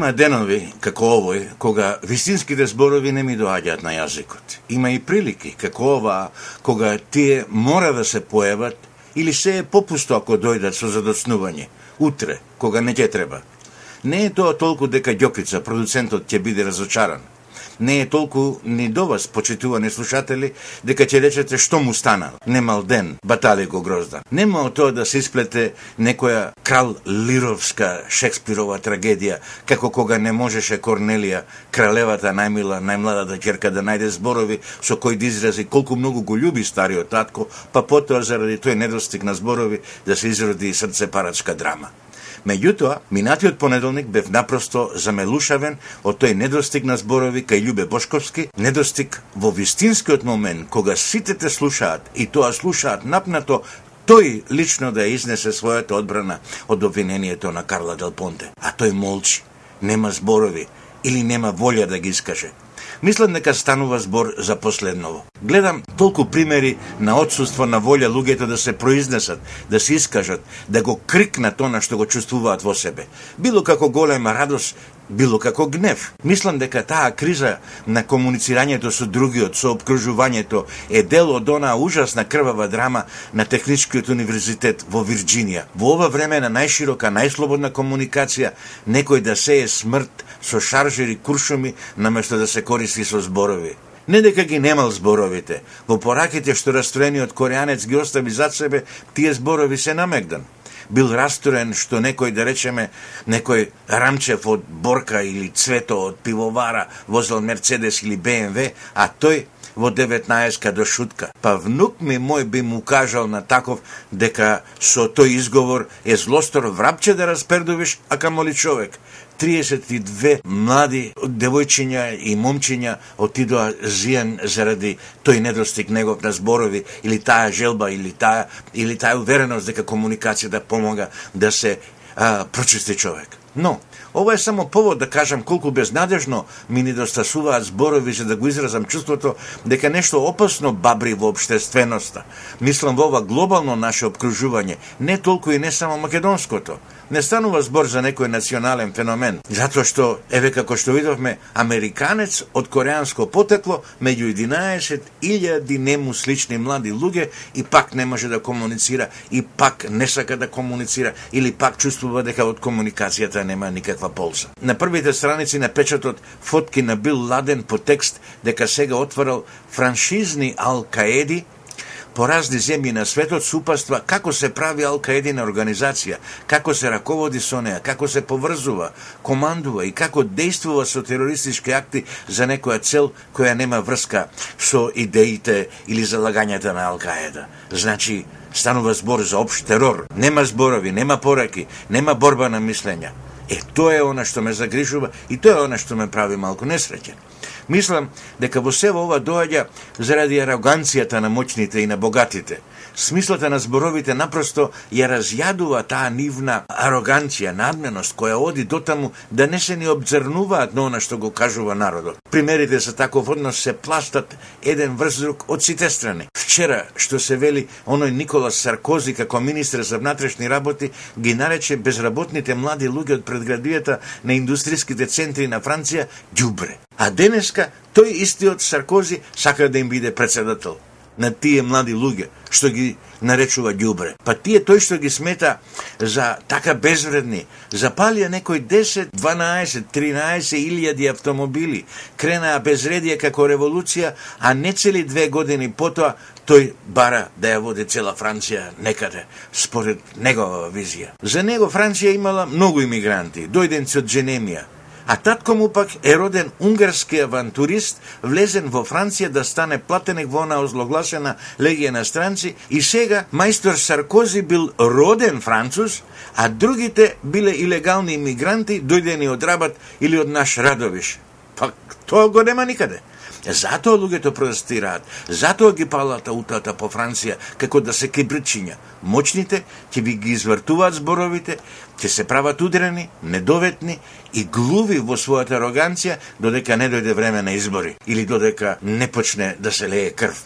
Има денови, како овој, кога вистинските зборови не ми доаѓаат на јазикот. Има и прилики, како ова, кога тие мора да се појават или се е попусто ако дојдат со задоцнување, утре, кога не ќе треба. Не е тоа толку дека Ѓокица, продуцентот, ќе биде разочаран не е толку ни до вас, почитувани слушатели, дека ќе речете што му стана. Немал ден, батали го грозда. Нема тоа да се исплете некоја крал Лировска Шекспирова трагедија, како кога не можеше Корнелија, кралевата најмила, најмладата ќерка да најде зборови со кои да изрази колку многу го љуби стариот татко, па потоа заради тој недостиг на зборови да се изроди срцепарачка драма. Меѓутоа, минатиот понеделник бев напросто замелушавен од тој недостиг на зборови кај Љубе Бошковски, недостиг во вистинскиот момент кога сите те слушаат и тоа слушаат напнато тој лично да изнесе својата одбрана од обвинението на Карла Дел Понте. А тој молчи, нема зборови или нема волја да ги искаже. Мислам дека станува збор за последново. Гледам толку примери на отсутство на волја луѓето да се произнесат, да се искажат, да го крикнат она што го чувствуваат во себе. Било како голема радост, било како гнев. Мислам дека таа криза на комуницирањето со другиот, со обкружувањето, е дел од онаа ужасна крвава драма на Техничкиот универзитет во Вирџинија. Во ова време на најширока, најслободна комуникација, некој да се е смрт со шаржери куршуми, наместо да се користи со зборови. Не дека ги немал зборовите, во пораките што растроениот кореанец ги остави зад себе, тие зборови се намегдан бил расторен што некој, да речеме, некој рамчев од Борка или цвето од пивовара возел Мерцедес или БМВ, а тој во 19 до шутка. Па внук ми мој би му кажал на таков дека со тој изговор е злостор врапче да распердувиш, а камоли човек. 32 млади девојчиња и момчиња отидоа зиен заради тој недостиг негов на зборови или таа желба или таа или таа увереност дека комуникацијата да помога да се а, прочисти човек. Но, Ова е само повод да кажам колку безнадежно ми недостасуваат зборови за да го изразам чувството дека нешто опасно бабри во обштественоста. Мислам во ова глобално наше обкружување, не толку и не само македонското. Не станува збор за некој национален феномен, затоа што, еве како што видовме, американец од кореанско потекло меѓу 11.000 нему слични млади луѓе и пак не може да комуницира, и пак не сака да комуницира, или пак чувствува дека од комуникацијата нема никаква полза. На првите страници на печатот фотки на Бил Ладен по текст дека сега отворал франшизни Ал-Каеди по разни земји на светот се упаства како се прави Алка-едина организација, како се раководи со неа, како се поврзува, командува и како действува со терористички акти за некоја цел која нема врска со идеите или залагањата на Алкаеда. Значи, станува збор за обшт терор. Нема зборови, нема пораки, нема борба на мислења. Е, тоа е она што ме загрижува и тоа е она што ме прави малку несреќен. Мислам дека во сево ова доаѓа заради ароганцијата на моќните и на богатите. Смислата на зборовите напросто ја разјадува таа нивна ароганција, надменост која оди дотаму да не се ни обзрнуваат на она што го кажува народот. Примерите за таков однос се пластат еден врз друг од сите страни. Вчера, што се вели, оној Никола Саркози како министр за внатрешни работи ги нарече безработните млади луѓе од предградијата на индустријските центри на Франција ѓубре. А денеска тој истиот Саркози сака да им биде председател на тие млади луѓе што ги наречува ѓубре. Па тие тој што ги смета за така безвредни, запалија некој 10, 12, 13 илјади автомобили, кренаа безредија како револуција, а не цели две години потоа тој бара да ја води цела Франција некаде, според негова визија. За него Франција имала многу имигранти, дојденци од Дженемија, а татко му пак е роден унгарски авантурист, влезен во Франција да стане платеник во она озлогласена легија на странци и сега мајстор Саркози бил роден француз, а другите биле илегални имигранти дојдени од Рабат или од наш Радовиш. Пак тоа го нема никаде. Затоа луѓето протестираат, затоа ги палат аутата по Франција, како да се кибричиња. Мочните ќе ви ги извртуваат зборовите, ќе се прават удрени, недоветни и глуви во својата ароганција додека не дојде време на избори или додека не почне да се лее крв.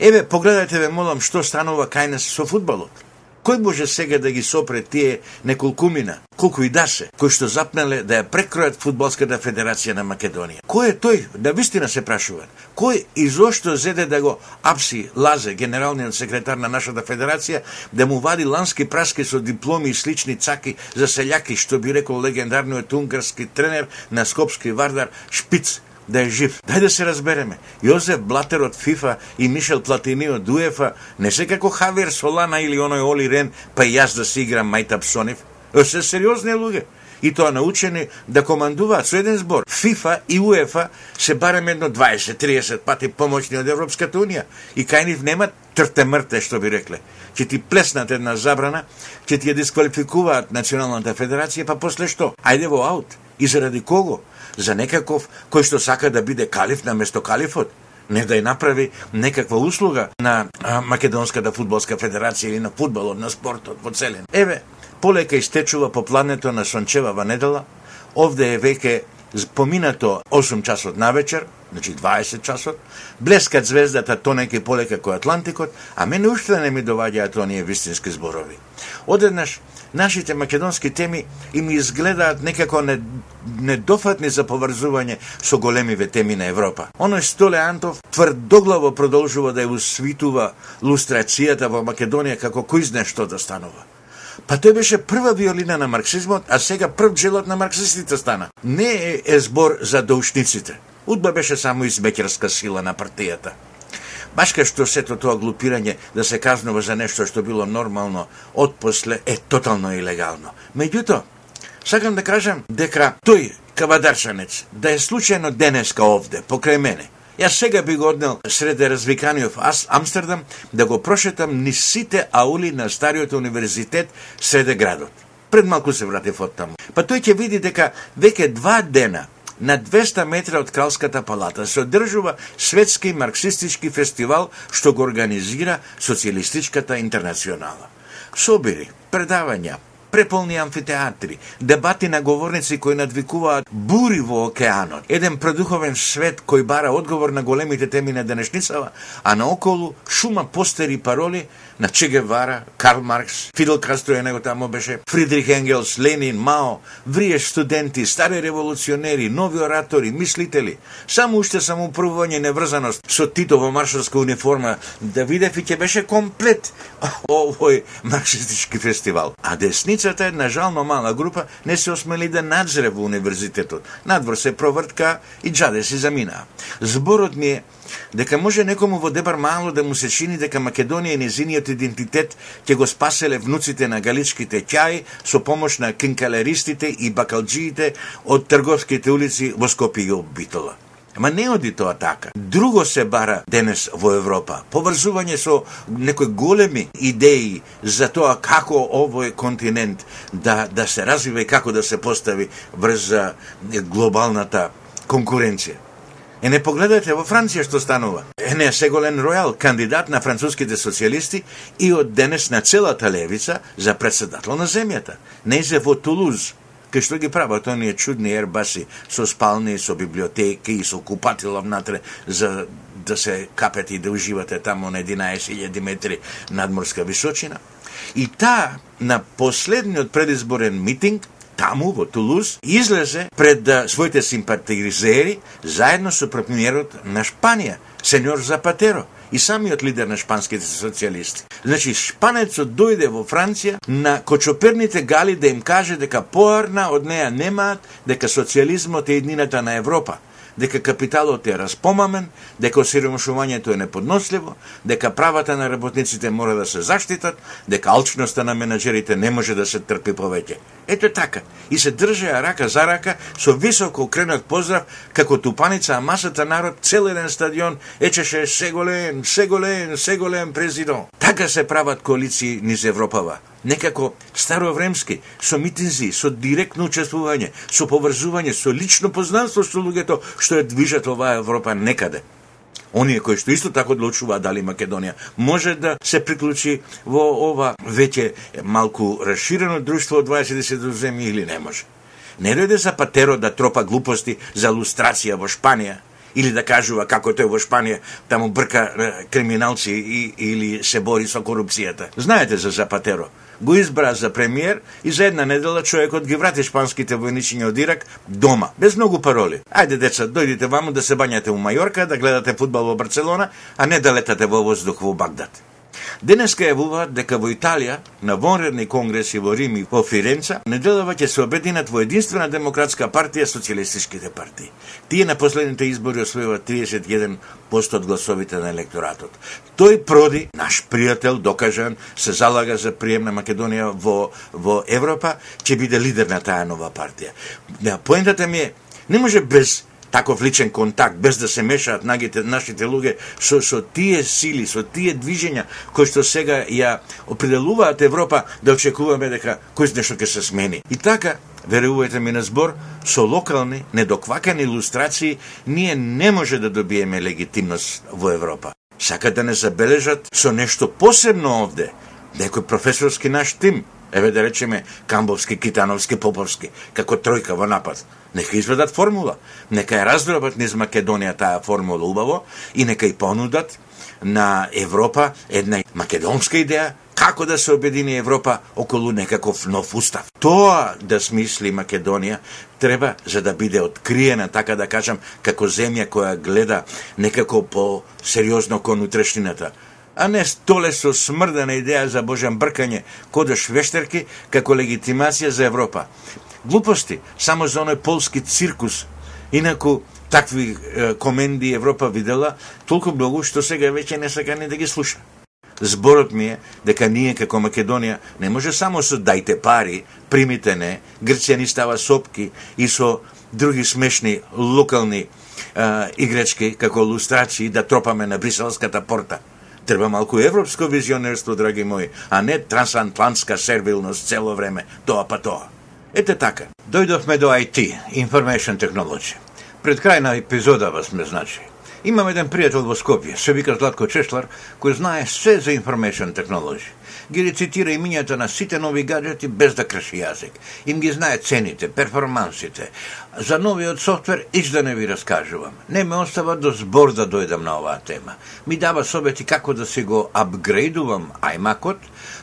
Еве, погледајте ве молам што станува кај нас со фудбалот. Кој може сега да ги сопре тие неколкумина, колку и да се, кои што запнале да ја прекројат Фудбалската федерација на Македонија? Кој е тој? Да вистина се прашува. Кој и зошто зеде да го апси Лазе, генералниот секретар на нашата федерација, да му вади лански праски со дипломи и слични цаки за селјаки, што би рекол легендарниот унгарски тренер на Скопски Вардар Шпиц, да е жив. Дај да се разбереме. Јозеф Блатер од ФИФА и Мишел Платини од УЕФА не се како Хавер Солана или оној Оли Рен, па и јас да си играм Мајтап Сонев. Се сериозни луѓе и тоа научени да командуваат со еден збор. ФИФА и УЕФА се барем едно 20-30 пати помоќни од Европската Унија и кај нив нема трте мрте, што би рекле. Ќе ти плеснат една забрана, ќе ти ја дисквалификуваат Националната федерација, па после што? Ајде во аут. И заради кого? за некаков кој што сака да биде калиф на место калифот, не да ја направи некаква услуга на Македонската фудбалска федерација или на фудбалот, на спортот во целен. Еве, полека истечува по плането на Сончевава недела, овде е веќе поминато 8 часот на вечер, значи 20 часот, блескат звездата тонеки полека кој Атлантикот, а мене уште не ми доваѓаат оние вистински зборови. Одеднаш, нашите македонски теми им изгледаат некако недофатни за поврзување со големиве теми на Европа. Оној Столе Антов тврдоглаво продолжува да ја усвитува лустрацијата во Македонија како кој знае што да станува. Па тој беше прва виолина на марксизмот, а сега прв джелот на марксистите стана. Не е, е збор за доушниците. Удба беше само измекерска сила на партијата. Баш кај што сето тоа глупирање да се казнува за нешто што било нормално, отпосле е тотално илегално. Меѓутоа, сакам да кажам дека тој кавадарчанец да е случајно денеска овде, покрај мене, Јас сега би го однел среде развиканиот аз Амстердам да го прошетам ни сите аули на стариот универзитет среде градот. Пред малку се вратив од таму. Па тој ќе види дека веќе два дена на 200 метра од Кралската палата се одржува светски марксистички фестивал што го организира Социјалистичката интернационала. Собири, предавања, преполни амфитеатри, дебати на говорници кои надвикуваат бури во океанот, еден предуховен свет кој бара одговор на големите теми на денешницава, а наоколу шума постери пароли на Че Гевара, Карл Маркс, Фидел Кастро е него тамо беше, Фридрих Енгелс, Ленин, Мао, врие студенти, стари револуционери, нови оратори, мислители. Само уште само првување неврзаност со Тито во маршалска униформа да видев и ќе беше комплет овој марксистички фестивал. А десницата, една жално мала група, не се осмели да надзре во универзитетот. Надвор се провртка и джаде си замина. Зборот ми е дека може некому во Дебар мало да му се чини дека Македонија и незиниот идентитет ќе го спаселе внуците на галичките ќаи со помош на кинкалеристите и бакалджиите од трговските улици во Скопје и Битола. Ама не оди тоа така. Друго се бара денес во Европа. Поврзување со некои големи идеи за тоа како овој континент да, да се развива и како да се постави врз глобалната конкуренција. Е не погледате во Франција што станува. Е не Сеголен Ројал, кандидат на француските социјалисти и од денес на целата левица за председател на земјата. Нејзе во Тулуз, кај што ги прават оние чудни ербаси со спални, со библиотеки и со купатила внатре за да се капете и да уживате таму на 11.000 метри надморска височина. И таа на последниот предизборен митинг таму во Тулуз излезе пред своите симпатизери заедно со премиерот на Шпанија, сеньор Запатеро и самиот лидер на шпанските социјалисти. Значи, шпанецот дојде во Франција на кочоперните гали да им каже дека поарна од неа немаат, дека социјализмот е еднината на Европа дека капиталот е распомамен, дека осиромашувањето е неподносливо, дека правата на работниците мора да се заштитат, дека алчноста на менеджерите не може да се трпи повеќе. Ето така. И се држеа рака за рака со високо кренат поздрав како тупаница, а масата народ цел еден стадион ечеше се голем, се голем, се голем президент. Така се прават коалиции низ Европава некако старовремски, со митинзи, со директно учествување, со поврзување, со лично познанство со луѓето што ја движат оваа Европа некаде. Оние кои што исто така одлучуваат дали Македонија може да се приклучи во ова веќе малку расширено друштво од 20 земји или не може. Не дојде за патеро да тропа глупости за лустрација во Шпанија Или да кажува како тој во Шпанија, таму брка криминалци и, или се бори со корупцијата. Знаете за Запатеро го избра за премиер и за една недела човекот ги врати шпанските војничиња од Ирак дома, без многу пароли. Ајде деца, дојдите ваму да се бањате у Мајорка, да гледате фудбал во Барселона, а не да летате во воздух во Багдад. Денеска јавуваат дека во Италија, на вонредни конгреси во Рим и во Фиренца, неделава ќе се обединат во единствена демократска партија социјалистичките партии. Тие на последните избори освојуваат 31% од гласовите на електоратот. Тој Проди, наш пријател, докажан, се залага за прием на Македонија во, во Европа, ќе биде лидер на таа нова партија. Поентата ми е, не може без таков личен контакт, без да се мешаат нагите, нашите луѓе со, со тие сили, со тие движења кои што сега ја определуваат Европа да очекуваме дека кој нешто ќе се смени. И така, верувате ми на збор, со локални, недоквакани илустрации, ние не може да добиеме легитимност во Европа. Сака да не забележат со нешто посебно овде, некој професорски наш тим, еве да речеме Камбовски, Китановски, Поповски, како тројка во напад. Нека изведат формула, нека ја раздробат низ Македонија таа формула убаво и нека и понудат на Европа една македонска идеја како да се обедини Европа околу некаков нов устав. Тоа да смисли Македонија треба за да биде откриена, така да кажам, како земја која гледа некако по сериозно кон утрешнината а не столе со смрдена идеја за божен бркање кодеш вештерки како легитимација за Европа. Глупости, само за оној полски циркус. Инаку, такви е, коменди Европа видела толку многу што сега веќе не сака ни да ги слуша. Зборот ми е дека ние како Македонија не може само со дајте пари, примите не, Грција ни става сопки и со други смешни локални е, играчки како лустраци да тропаме на Бриселската порта. Треба малку европско визионерство, драги мои, а не трансатлантска сервилност цело време, тоа па тоа. Ете така, дојдовме до IT, Information Technology. Пред крај на епизода вас ме значи. Имам еден пријател во Скопје, се вика Златко Чешлар, кој знае се за Information Technology ги рецитира имињата на сите нови гаджети без да крши јазик. Им ги знае цените, перформансите. За новиот софтвер иш да не ви раскажувам. Не ме остава до збор да дојдам на оваа тема. Ми дава совети како да си го апгрейдувам iMac-от,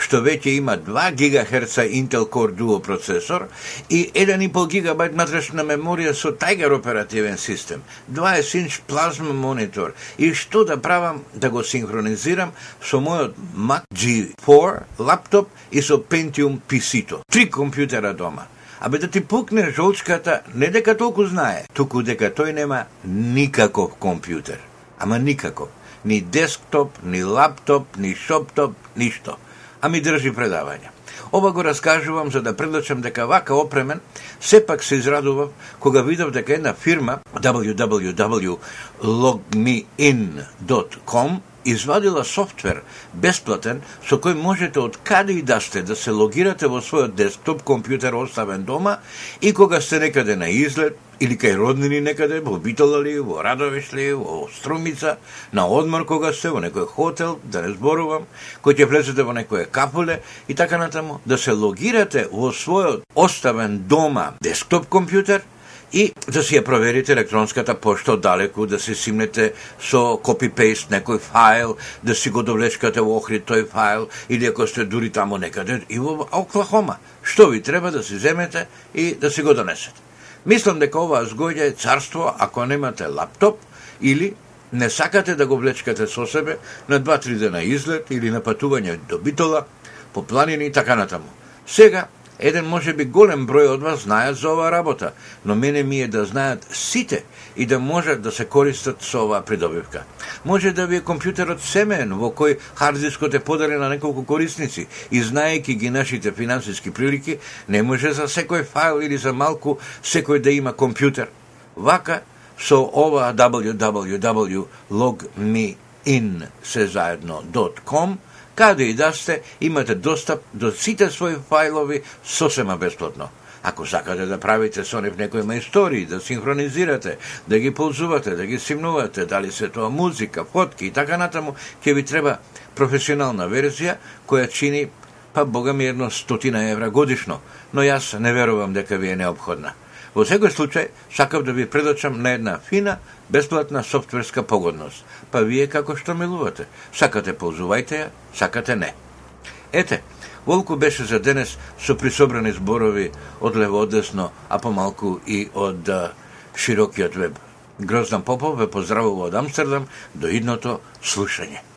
што веќе има 2 ГГц Intel Core Duo процесор и 1,5 ГБ матрешна меморија со Tiger оперативен систем, 20 инч плазма монитор и што да правам да го синхронизирам со мојот Mac G4 лаптоп и со Pentium PC-то. Три компјутера дома. Абе да ти пукне жолчката, не дека толку знае, туку дека тој нема никаков компјутер. Ама никаков. Ни десктоп, ни лаптоп, ни шоптоп, ништо а ми држи предавања. Ова го раскажувам за да предлачам дека вака опремен сепак се израдував кога видов дека една фирма www.logmein.com извадила софтвер бесплатен со кој можете од каде и да сте да се логирате во својот десктоп компјутер оставен дома и кога сте некаде на излет или кај роднини некаде во Битола ли, во Радовиш ли, во Струмица, на одмор кога сте во некој хотел, да не зборувам, кој ќе влезете во некој капуле и така натаму, да се логирате во својот оставен дома десктоп компјутер и да си ја проверите електронската пошта далеку, да се симнете со копи-пейст некој файл, да си го довлечкате во Охрид тој файл, или ако сте дури таму некаде, и во Оклахома. Што ви треба да си земете и да си го донесете. Мислам дека оваа згоѓа е царство ако немате лаптоп или не сакате да го влечкате со себе на 2-3 дена излет или на патување до Битола, по планини и така натаму. Сега Еден може би голем број од вас знаат за оваа работа, но мене ми е да знаат сите и да можат да се користат со оваа придобивка. Може да ви е компјутерот семен во кој хардискот е подарен на неколку корисници и знаејќи ги нашите финансиски прилики, не може за секој файл или за малку секој да има компјутер. Вака со ова www.logmein заедно.com Каде и да сте, имате достап до сите своји фајлови сосема бесплатно. Ако сакате да правите со нив некои истории, да синхронизирате, да ги ползувате, да ги симнувате, дали се тоа музика, фотки и така натаму, ќе ви треба професионална верзија која чини па бога ми едно стотина евра годишно, но јас не верувам дека ви е необходна. Во секој случај, сакав да ви предочам на една фина, бесплатна софтверска погодност. Па вие како што милувате. Сакате ползувајте ја, сакате не. Ете, Волку беше за денес со присобрани зборови од лево од десно, а помалку и од а, широкиот веб. Гроздан Попов ве поздравува од Амстердам до идното слушање.